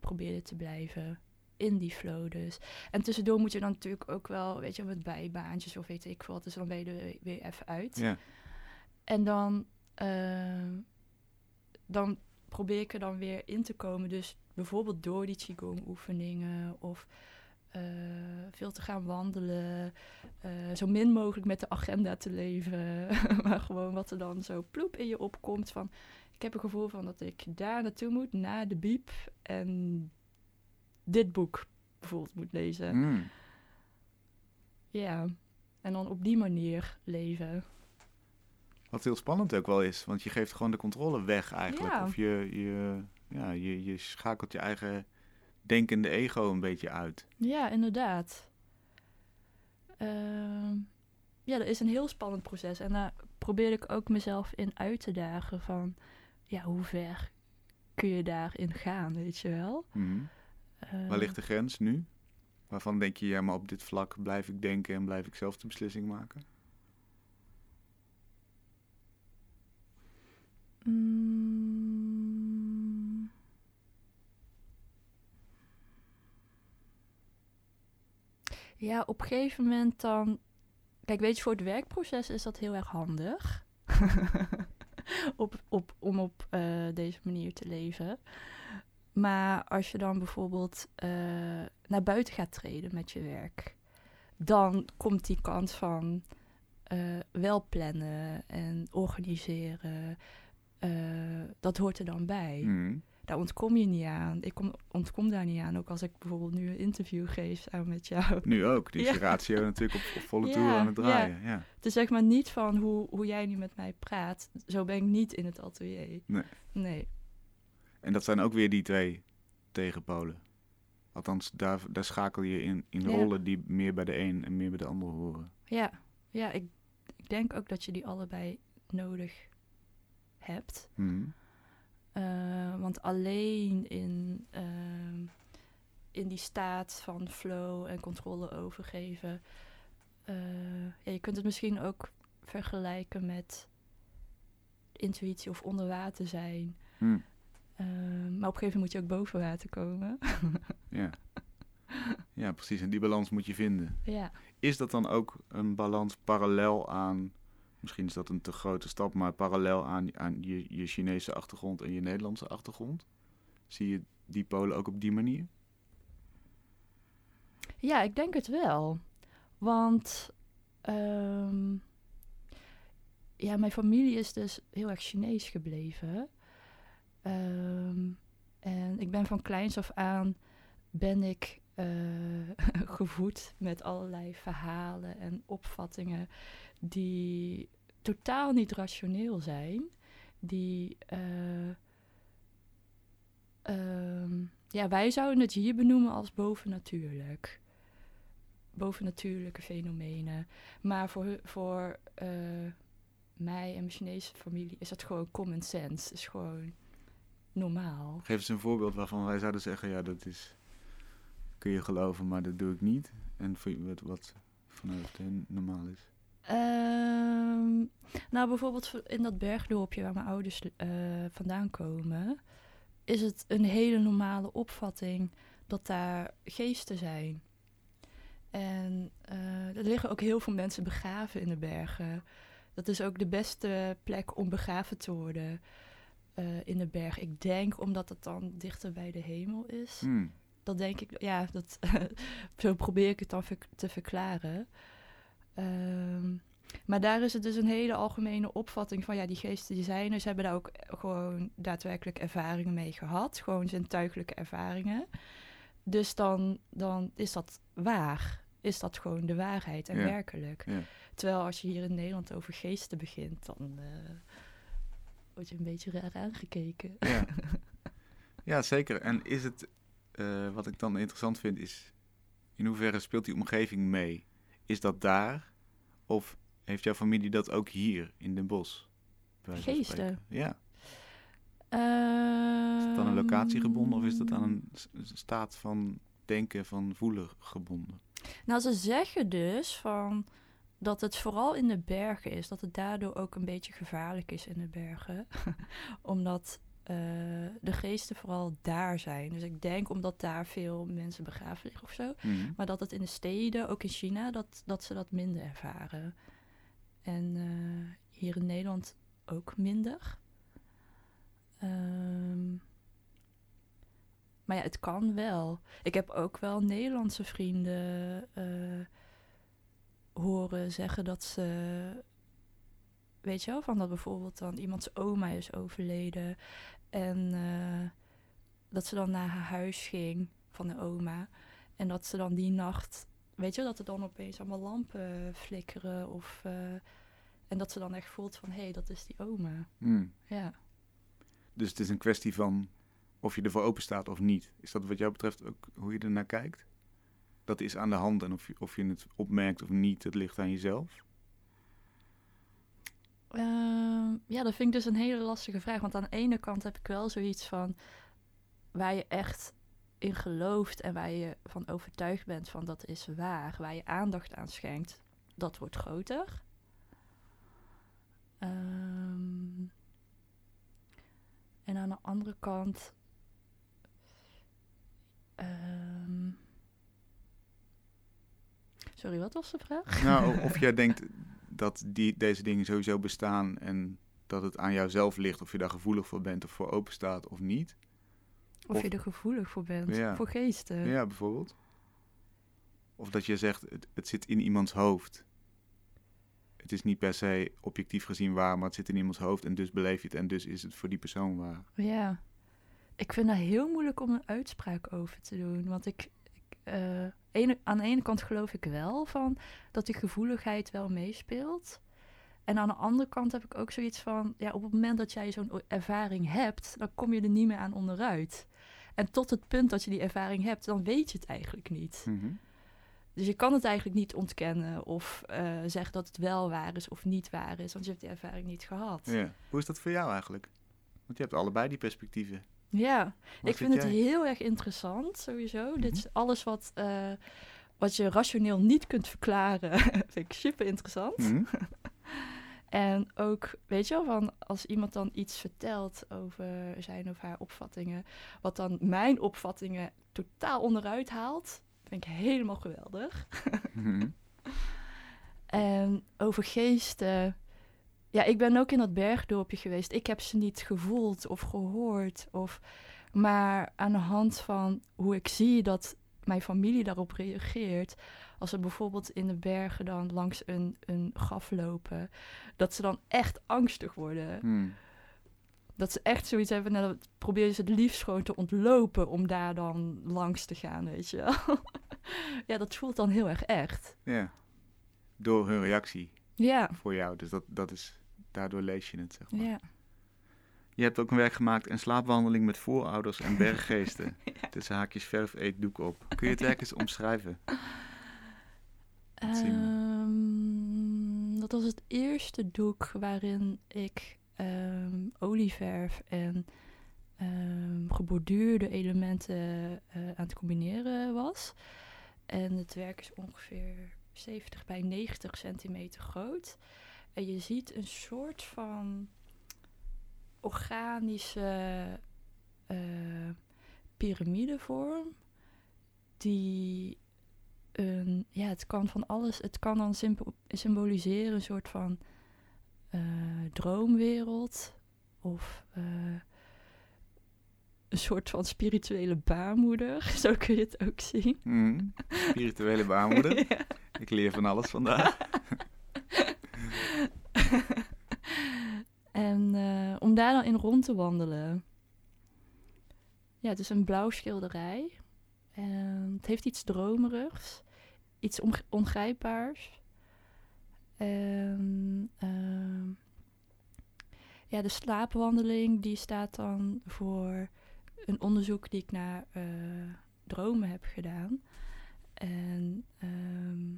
probeerde te blijven. In die flow dus. En tussendoor moet je dan natuurlijk ook wel, weet je, met bijbaantjes of weet ik wat. Dus dan ben je er weer even uit. Ja. En dan, uh, dan probeer ik er dan weer in te komen. Dus bijvoorbeeld door die Qigong oefeningen of uh, veel te gaan wandelen. Uh, zo min mogelijk met de agenda te leven. (laughs) maar gewoon wat er dan zo ploep in je opkomt van ik heb een gevoel van dat ik daar naartoe moet, naar de biep. En dit boek bijvoorbeeld moet lezen. Mm. Ja, en dan op die manier leven. Wat heel spannend ook wel is, want je geeft gewoon de controle weg eigenlijk. Ja. Of je, je, ja, je, je schakelt je eigen denkende ego een beetje uit. Ja, inderdaad. Uh, ja, dat is een heel spannend proces. En daar probeer ik ook mezelf in uit te dagen van ja, hoe ver kun je daarin gaan, weet je wel? Mm. Waar ehm, ligt de grens nu? Waarvan denk je, ja, maar op dit vlak blijf ik denken en blijf ik zelf de beslissing maken? Mm. Ja, op een gegeven moment dan. Kijk, weet je, voor het werkproces is dat heel erg handig. (laughs) op, op, om op eh, deze manier te leven. Maar als je dan bijvoorbeeld eh, naar buiten gaat treden met je werk... dan komt die kant van eh, wel plannen en organiseren... eh, dat hoort er dan bij. Mm. Daar ontkom je niet aan. Ik kom, ontkom daar niet aan. Ook als ik bijvoorbeeld nu een interview geef samen met jou. Nu ook. Die is Ja. ratio (laughs) natuurlijk op, op volle Ja, toer aan het ja. draaien. Ja. Het is zeg maar niet van hoe, hoe jij nu met mij praat. Zo ben ik niet in het atelier. Nee. Nee. En dat zijn ook weer die twee tegenpolen. Althans, daar, daar schakel je in, in Ja. rollen die meer bij de een en meer bij de ander horen. Ja, ja ik, ik denk ook dat je die allebei nodig hebt. Mm. Eh, want alleen in, ehm, in die staat van flow en controle overgeven. eh, ja, je kunt het misschien ook vergelijken met intuïtie of onder water zijn. Mm. Eh, maar op een gegeven moment moet je ook boven water komen. (laughs) Ja. ja, precies. En die balans moet je vinden. ja. Is dat dan ook een balans parallel aan, misschien is dat een te grote stap, maar parallel aan, aan je, je Chinese achtergrond en je Nederlandse achtergrond? Zie je die polen ook op die manier? ja, ik denk het wel. Want ehm, ja, mijn familie is dus heel erg Chinees gebleven. Ehm, en ik ben van kleins af aan ben ik eh, (laughs) gevoed met allerlei verhalen en opvattingen die totaal niet rationeel zijn. Die eh, ehm, ja, wij zouden het hier benoemen als bovennatuurlijk. Bovennatuurlijke fenomenen. Maar voor, voor eh, mij en mijn Chinese familie is dat gewoon common sense. Is gewoon normaal. Geef eens een voorbeeld waarvan wij zouden zeggen, ja, dat is, kun je geloven, maar dat doe ik niet. En wat, wat vanuit hen normaal is. Ehm, nou, bijvoorbeeld in dat bergdorpje waar mijn ouders eh, vandaan komen, is het een hele normale opvatting dat daar geesten zijn. En eh, er liggen ook heel veel mensen begraven in de bergen. Dat is ook de beste plek om begraven te worden eh, in de berg. Ik denk omdat het dan dichter bij de hemel is Hmm. dat denk ik, ja, dat, (laughs) zo probeer ik het dan ver- te verklaren. Ehm, maar daar is het dus een hele algemene opvatting van, ja, die geesten die zijn er. Ze hebben daar ook gewoon daadwerkelijk ervaringen mee gehad. Gewoon zintuigelijke ervaringen. Dus dan, dan is dat waar. Is dat gewoon de waarheid en Ja. werkelijk. Ja. Terwijl als je hier in Nederland over geesten begint, dan eh, word je een beetje raar aangekeken. Ja. (laughs) ja, zeker. En is het, eh, wat ik dan interessant vind, is in hoeverre speelt die omgeving mee? Is dat daar? Of heeft jouw familie dat ook hier in Den Bosch? van Geesten? Ja. Is Is het aan een locatie gebonden of is dat aan een staat van denken, van voelen gebonden? Nou, ze zeggen dus van dat het vooral in de bergen is. Dat het daardoor ook een beetje gevaarlijk is in de bergen. (laughs) omdat eh, de geesten vooral daar zijn. Dus ik denk omdat daar veel mensen begraven liggen of zo. Mhm. Maar dat het in de steden, ook in China, dat, dat ze dat minder ervaren. En eh, hier in Nederland ook minder. Ehm, maar ja, het kan wel. Ik heb ook wel Nederlandse vrienden eh, horen zeggen dat ze. Weet je wel, van dat bijvoorbeeld dan iemands oma is overleden. En eh, dat ze dan naar haar huis ging van de oma. En dat ze dan die nacht, weet je, dat er dan opeens allemaal lampen flikkeren. Of, eh, en dat ze dan echt voelt van, hé, hey, dat is die oma. Hmm. Ja. Dus het is een kwestie van of je ervoor open staat of niet. Is dat wat jou betreft ook hoe je er naar kijkt? Dat is aan de hand en of je, of je het opmerkt of niet, het ligt aan jezelf. Ehm, ja, dat vind ik dus een hele lastige vraag. Want aan de ene kant heb ik wel zoiets van waar je echt in gelooft en waar je van overtuigd bent van dat is waar, waar je aandacht aan schenkt, dat wordt groter. Ehm, en aan de andere kant. ehm, Sorry, wat was de vraag? Nou, of jij (laughs) denkt dat die, deze dingen sowieso bestaan en dat het aan jouzelf ligt of je daar gevoelig voor bent of voor open staat of niet. Of, Of- je er gevoelig voor bent, Ja. voor geesten. Ja, bijvoorbeeld. Of dat je zegt, het, het zit in iemands hoofd. Het is niet per se objectief gezien waar, maar het zit in iemands hoofd en dus beleef je het en dus is het voor die persoon waar. Ja. Ik vind dat heel moeilijk om een uitspraak over te doen. Want ik, ene, aan de ene kant geloof ik wel van dat die gevoeligheid wel meespeelt. En aan de andere kant heb ik ook zoiets van, ja, op het moment dat jij zo'n ervaring hebt, dan kom je er niet meer aan onderuit. En tot het punt dat je die ervaring hebt, dan weet je het eigenlijk niet. Mhm. Dus je kan het eigenlijk niet ontkennen of eh, zeggen dat het wel waar is of niet waar is, want je hebt die ervaring niet gehad. Ja. Hoe is dat voor jou eigenlijk? Want je hebt allebei die perspectieven. Ja, Wat ik vind het heel erg interessant sowieso. Dit Mhm. is alles wat, eh, wat je rationeel niet kunt verklaren, (laughs) vind ik super interessant. Mhm. (laughs) En ook, weet je wel, van als iemand dan iets vertelt over zijn of haar opvattingen, wat dan mijn opvattingen totaal onderuit haalt, vind ik helemaal geweldig. Mhm. (laughs) En over geesten. Ja, ik ben ook in dat bergdorpje geweest. Ik heb ze niet gevoeld of gehoord. Of, maar aan de hand van hoe ik zie dat mijn familie daarop reageert. Als ze bijvoorbeeld in de bergen dan langs een, een graf lopen. Dat ze dan echt angstig worden. Mhm. Dat ze echt zoiets hebben. En dan proberen ze het liefst gewoon te ontlopen om daar dan langs te gaan, weet je wel. (laughs) ja, dat voelt dan heel erg echt. Ja. Door hun reactie Ja, voor jou. Dus dat, dat is, daardoor lees je het, zeg maar. ja. Je hebt ook een werk gemaakt, een slaapwandeling met voorouders en berggeesten. (laughs) Tussen haakjes verf, eet, doek op. Kun je het werk eens omschrijven? We? Ehm, dat was het eerste doek waarin ik ehm, olieverf en ehm, geborduurde elementen eh, aan het combineren was. En het werk is ongeveer 70 bij 90 centimeter groot. En je ziet een soort van organische eh, piramidevorm die een, ja, het kan van alles. Het kan dan symbo- symboliseren een soort van eh, droomwereld of eh, een soort van spirituele baarmoeder. (laughs) Zo kun je het ook zien. Mhm. Spirituele baarmoeder. (laughs) Ja. Ik leer van alles vandaag. (laughs) (laughs) en eh, om daar dan in rond te wandelen. Ja, het is een blauw schilderij. En het heeft iets dromerigs. Iets ongrijpbaars. En ehm, ja, de slaapwandeling die staat dan voor een onderzoek die ik naar eh, dromen heb gedaan. En ehm,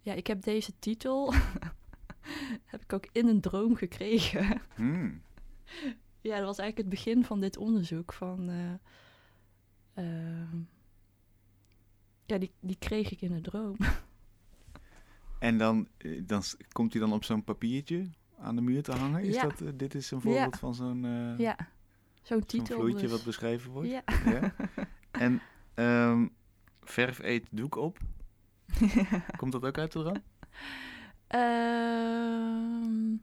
ja, ik heb deze titel (laughs) (laughs) heb ik ook in een droom gekregen. Mhm. (laughs) ja, dat was eigenlijk het begin van dit onderzoek. Van, eh, ehm, ja, die, die kreeg ik in een droom. (laughs) En dan, eh, dan komt hij dan op zo'n papiertje aan de muur te hangen? Is Ja. dat, eh, dit is een voorbeeld Ja. van zo'n eh, ja, zo'n zo'n titel. vloeitje dus. wat beschreven wordt? Ja. Ja? En ehm, verf eet doek op. Komt dat ook uit de droom? Ehm,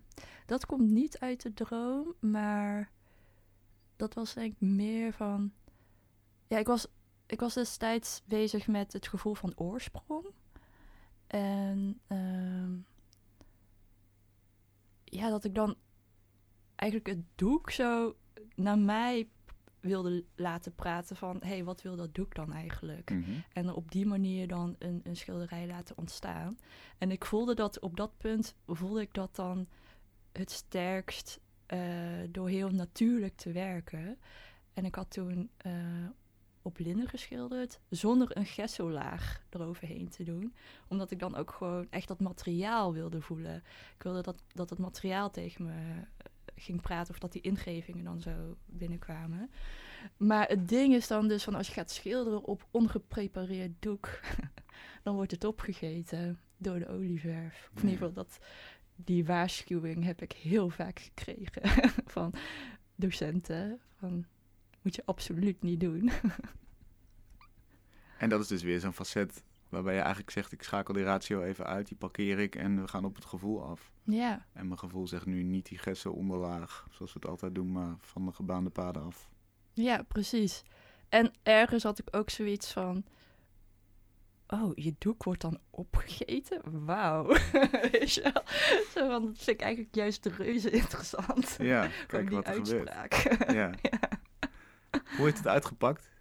dat komt niet uit de droom, maar dat was denk ik meer van. Ja, ik was, ik was destijds bezig met het gevoel van oorsprong. En ehm, ja, dat ik dan eigenlijk het doek zo naar mij wilde laten praten van... hé, hey, wat wil dat doek dan eigenlijk? Mhm. En op die manier dan een, een schilderij laten ontstaan. En ik voelde dat op dat punt, voelde ik dat dan het sterkst eh, door heel natuurlijk te werken. En ik had toen eh, op linnen geschilderd, zonder een gessolaag eroverheen te doen. Omdat ik dan ook gewoon echt dat materiaal wilde voelen. Ik wilde dat, dat het materiaal tegen me ging praten of dat die ingevingen dan zo binnenkwamen. Maar het ding is dan dus van als je gaat schilderen op ongeprepareerd doek, (laughs) dan wordt het opgegeten door de olieverf. Of in ieder geval dat, die waarschuwing heb ik heel vaak gekregen (laughs) van docenten. Van, moet je absoluut niet doen. (laughs) En dat is dus weer zo'n facet Waarbij je eigenlijk zegt, ik schakel die ratio even uit, die parkeer ik en we gaan op het gevoel af. Ja, En mijn gevoel zegt nu niet die gessen onderlaag, zoals we het altijd doen, maar van de gebaande paden af. ja, precies. En ergens had ik ook zoiets van... Oh, je doek wordt dan opgegeten? Wauw. (laughs) Weet je wel? Zo van, dat vind ik eigenlijk juist reuze interessant. Ja, kijk (laughs) die wat er gebeurt. uitspraak. (laughs) Ja. Hoe heeft het uitgepakt?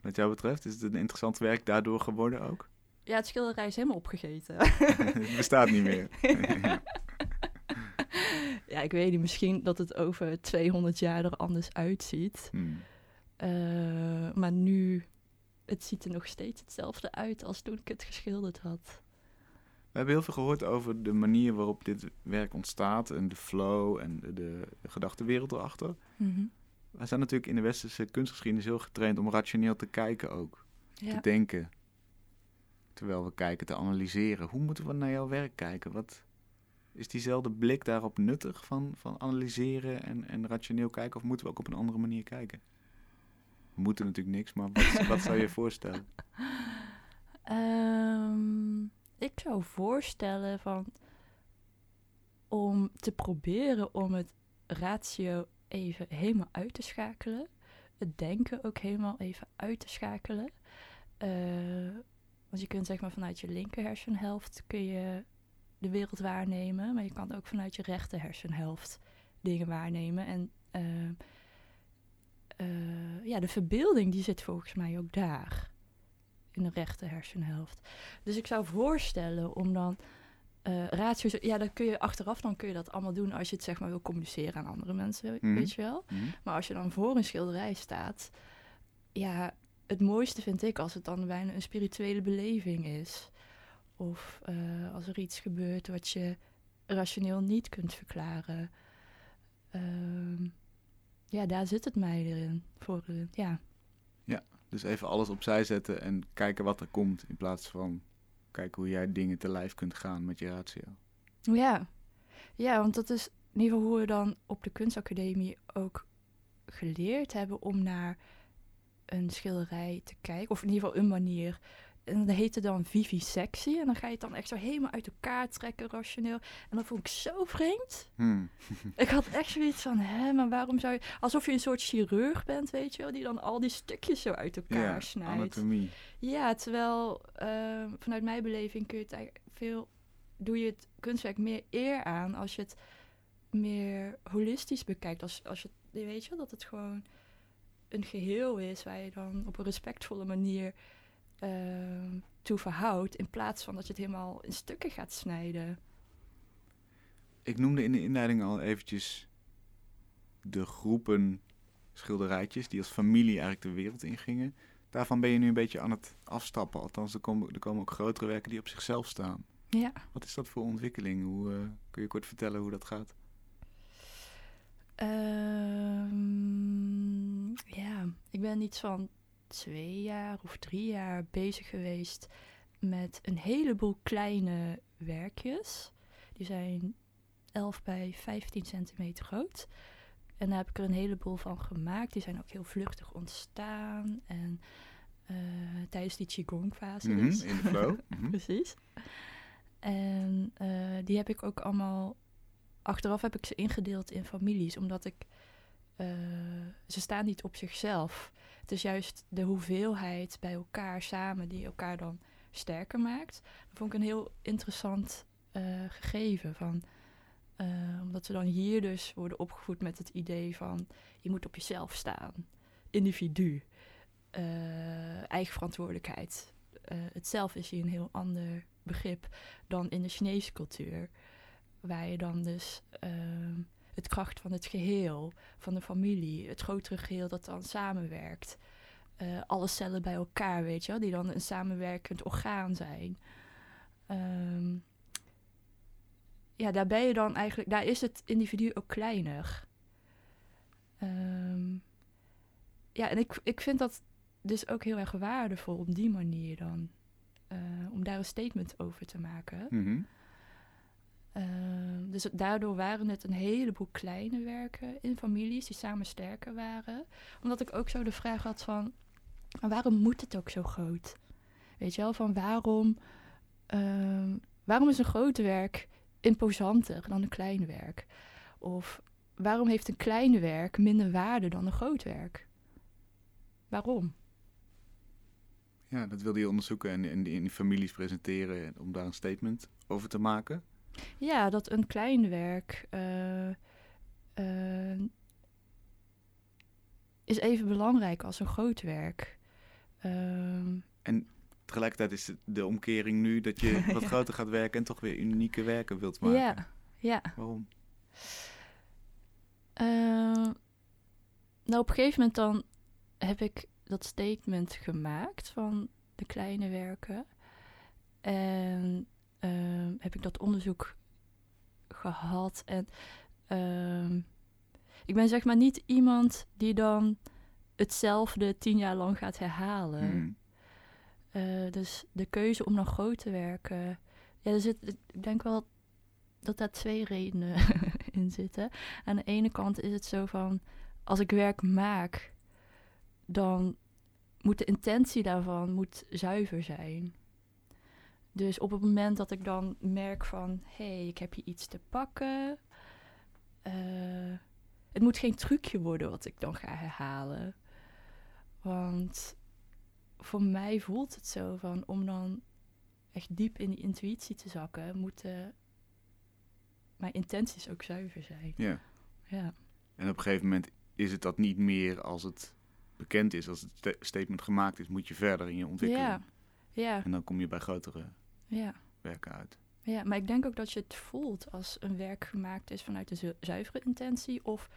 Wat jou betreft, is het een interessant werk daardoor geworden ook? Ja, het schilderij is helemaal opgegeten. (laughs) het bestaat niet meer. (laughs) ja, ik weet niet. Misschien dat het over 200 jaar er anders uitziet. Hmm. Eh, maar nu, het ziet er nog steeds hetzelfde uit als toen ik het geschilderd had. We hebben heel veel gehoord over de manier waarop dit werk ontstaat en de flow en de, de gedachtenwereld erachter. Wij zijn natuurlijk in de westerse kunstgeschiedenis heel getraind om rationeel te kijken ook. Ja. Te denken. Terwijl we kijken, te analyseren. Hoe moeten we naar jouw werk kijken? Wat, is diezelfde blik daarop nuttig van, van analyseren en, en rationeel kijken? Of moeten we ook op een andere manier kijken? We moeten natuurlijk niks, maar wat, (laughs) wat zou je voorstellen? Ehm, ik zou voorstellen van om te proberen om het ratio even helemaal uit te schakelen. Het denken ook helemaal even uit te schakelen. Eh, want je kunt zeg maar vanuit je linker hersenhelft kun je de wereld waarnemen, maar je kan ook vanuit je rechter hersenhelft dingen waarnemen. En eh, eh, ja, de verbeelding die zit volgens mij ook daar in de rechter hersenhelft. Dus ik zou voorstellen om dan ratio's... Ja, dan kun je achteraf dan kun je dat allemaal doen als je het zeg maar wil communiceren aan andere mensen, Mhm. weet je wel. Hm? Maar als je dan voor een schilderij staat, ja, het mooiste vind ik als het dan bijna een spirituele beleving is. Of eh, als er iets gebeurt wat je rationeel niet kunt verklaren. Ehm, ja, daar zit het mij erin. Voor, eh, ja. Dus even alles opzij zetten en kijken wat er komt. In plaats van kijken hoe jij dingen te lijf kunt gaan met je ratio. ja. Ja, want dat is in ieder geval hoe we dan op de kunstacademie ook geleerd hebben om naar een schilderij te kijken. Of in ieder geval een manier. En dat heette dan vivisectie. En dan ga je het dan echt zo helemaal uit elkaar trekken, rationeel. En dat vond ik zo vreemd. Hm. (laughs) Ik had echt zoiets van, hè, maar waarom zou je... Alsof je een soort chirurg bent, weet je wel, die dan al die stukjes zo uit elkaar snijdt. anatomie. Ja, terwijl ehm, vanuit mijn beleving kun je het eigenlijk veel... Doe je het kunstwerk meer eer aan als je het meer holistisch bekijkt. Als, als je, weet je wel, dat het gewoon een geheel is waar je dan op een respectvolle manier ehm, toe verhoudt. In plaats van dat je het helemaal in stukken gaat snijden. Ik noemde in de inleiding al eventjes de groepen schilderijtjes die als familie eigenlijk de wereld ingingen. Daarvan ben je nu een beetje aan het afstappen. Althans, er komen, er komen ook grotere werken die op zichzelf staan. Ja. Wat is dat voor ontwikkeling? Hoe, eh, kun je kort vertellen hoe dat gaat? Ehm, ja, ik ben iets van twee jaar of drie jaar bezig geweest met een heleboel kleine werkjes. Die zijn 11 bij 15 centimeter groot. En daar heb ik er een heleboel van gemaakt. Die zijn ook heel vluchtig ontstaan. En eh, tijdens die Qigong-fase Mhm, dus. in de flow. (laughs) Mhm. Precies. En eh, die heb ik ook allemaal. Achteraf heb ik ze ingedeeld in families, omdat ik. eh, ze staan niet op zichzelf. Het is juist de hoeveelheid bij elkaar samen die elkaar dan sterker maakt. Dat vond ik een heel interessant eh, gegeven. Van, eh, omdat we dan hier dus worden opgevoed met het idee van je moet op jezelf staan. Individu. eigen verantwoordelijkheid. Het zelf is hier een heel ander begrip dan in de Chinese cultuur. Waar je dan dus ehm, het kracht van het geheel, van de familie, het grotere geheel dat dan samenwerkt. Eh, alle cellen bij elkaar, weet je wel, die dan een samenwerkend orgaan zijn. Ehm, ja, daar ben je dan eigenlijk, daar is het individu ook kleiner. Ehm, ja, en ik, ik vind dat dus ook heel erg waardevol op die manier dan. eh, om daar een statement over te maken. Mhm. Ehm, dus daardoor waren het een heleboel kleine werken in families die samen sterker waren. Omdat ik ook zo de vraag had van, "Maar waarom moet het ook zo groot? Weet je wel, van waarom, ehm, waarom is een groot werk imposanter dan een klein werk? Of waarom heeft een klein werk minder waarde dan een groot werk? Waarom? Ja, dat wilde je onderzoeken en in, in die families presenteren om daar een statement over te maken. Ja, dat een klein werk eh, eh, is even belangrijk als een groot werk. Ehm, En tegelijkertijd is de omkering nu dat je (laughs) wat Ja. groter gaat werken en toch weer unieke werken wilt maken. ja, ja. Waarom? Eh, nou, op een gegeven moment dan heb ik dat statement gemaakt van de kleine werken. En ehm, heb ik dat onderzoek gehad. En ehm, ik ben zeg maar niet iemand die dan hetzelfde tien jaar lang gaat herhalen. Hmm. Eh, dus de keuze om dan groot te werken. Ja, er zit, ik denk wel dat daar twee redenen (laughs) in zitten. Aan de ene kant is het zo van, als ik werk maak, dan moet de intentie daarvan moet zuiver zijn. Dus op het moment dat ik dan merk van, hé, hey, ik heb hier iets te pakken. eh, het moet geen trucje worden wat ik dan ga herhalen. Want voor mij voelt het zo van om dan echt diep in die intuïtie te zakken, moeten mijn intenties ook zuiver zijn. Ja. Ja, En op een gegeven moment is het dat niet meer als het bekend is, als het sta- statement gemaakt is, moet je verder in je ontwikkeling. ja, ja, En dan kom je bij grotere ja, werken uit. ja. Maar ik denk ook dat je het voelt als een werk gemaakt is vanuit de zu- zuivere intentie of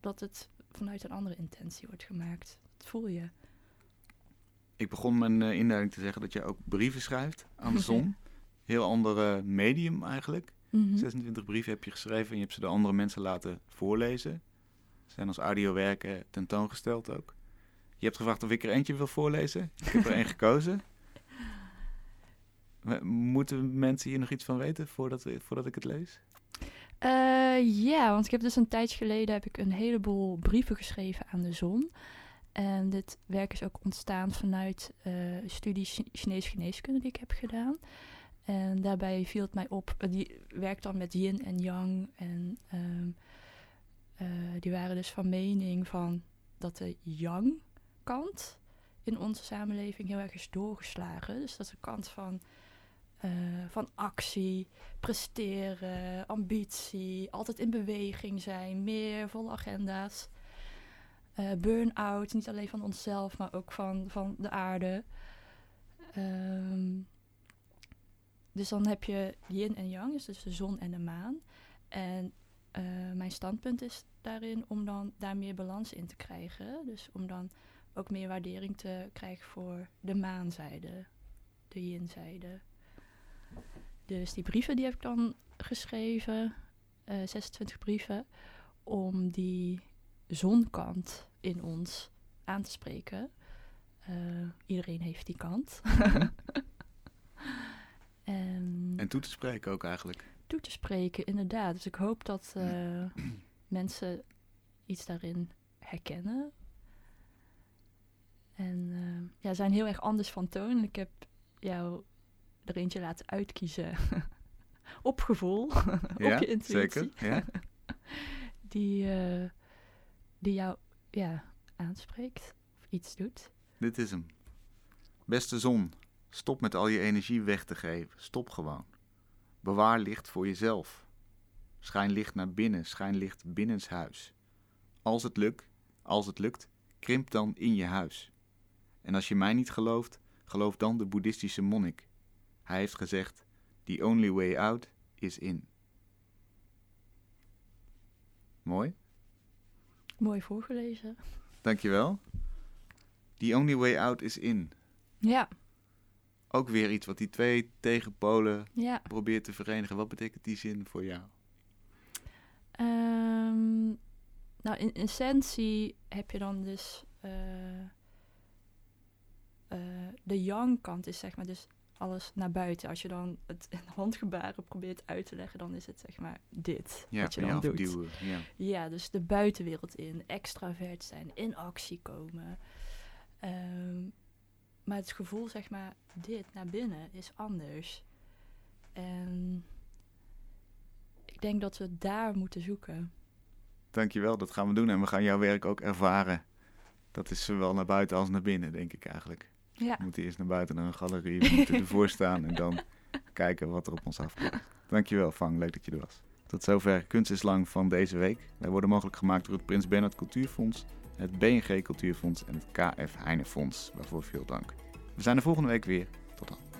dat het vanuit een andere intentie wordt gemaakt. Dat voel je. Ik begon mijn inleiding te zeggen dat je ook brieven schrijft aan de (laughs) zon. Heel ander medium eigenlijk. Mhm. 26 brieven heb je geschreven en je hebt ze de andere mensen laten voorlezen. Ze zijn als audiowerken tentoongesteld ook. Je hebt gevraagd of ik er eentje wil voorlezen. Ik heb er één (laughs) gekozen. Moeten mensen hier nog iets van weten voordat, voordat ik het lees? Eh, ja, want ik heb dus een tijdje geleden heb ik een heleboel brieven geschreven aan de zon. En dit werk is ook ontstaan vanuit eh, een studie Chi- Chinese geneeskunde die ik heb gedaan. En daarbij viel het mij op, eh, die werkt dan met yin en yang. En ehm, eh, die waren dus van mening van dat de yang kant in onze samenleving heel erg is doorgeslagen. Dus dat is de kant van, eh, van actie, presteren, ambitie, altijd in beweging zijn, meer volle agenda's. Eh, burn-out, niet alleen van onszelf, maar ook van, van de aarde. Ehm, dus dan heb je yin en yang, dus de zon en de maan. En eh, mijn standpunt is daarin om dan daar meer balans in te krijgen. Dus om dan ook meer waardering te krijgen voor de maanzijde, de yin-zijde. Dus die brieven die heb ik dan geschreven, eh 26 brieven, om die zonkant in ons aan te spreken. Eh, iedereen heeft die kant. (laughs) en En toe te spreken ook eigenlijk. toe te spreken, inderdaad. Dus ik hoop dat eh, (clears throat) mensen iets daarin herkennen. En eh, ja, zijn heel erg anders van toon. Ik heb jou er eentje laten uitkiezen (laughs) op gevoel, (laughs) op je intuïtie. zeker. Ja? (laughs) Die, eh, die jou ja, aanspreekt of iets doet. Dit is hem. Beste zon, stop met al je energie weg te geven. Stop gewoon. Bewaar licht voor jezelf. Schijn licht naar binnen, schijn licht binnenshuis. Als het lukt, als het lukt, krimp dan in je huis. En als je mij niet gelooft, geloof dan de boeddhistische monnik. Hij heeft gezegd: The only way out is in. Mooi, Mooi voorgelezen. dankjewel. The only way out is in. Ja, ook weer iets wat die twee tegenpolen ja. probeert te verenigen. Wat betekent die zin voor jou? Ehm, nou, in essentie heb je dan dus eh, eh, de yang kant is zeg maar dus alles naar buiten. Als je dan het in handgebaren probeert uit te leggen, dan is het zeg maar dit Ja, wat je dan doet. Ja. Ja, dus de buitenwereld in, extravert zijn, in actie komen. Ehm, maar het gevoel, zeg maar, dit naar binnen is anders. En ik denk dat we daar moeten zoeken. Dankjewel, dat gaan we doen. En we gaan jouw werk ook ervaren. Dat is zowel naar buiten als naar binnen, denk ik eigenlijk. Ja. We moeten eerst naar buiten naar een galerie, we moeten ervoor (laughs) staan en dan kijken wat er op ons afkomt. Dankjewel, Vang. Leuk dat je er was. Tot zover Kunst is Lang van deze week. Wij worden mogelijk gemaakt door het Prins Bernhard Cultuurfonds, het BNG Cultuurfonds en het KF Heinefonds. Waarvoor veel dank. We zijn er volgende week weer. Tot dan.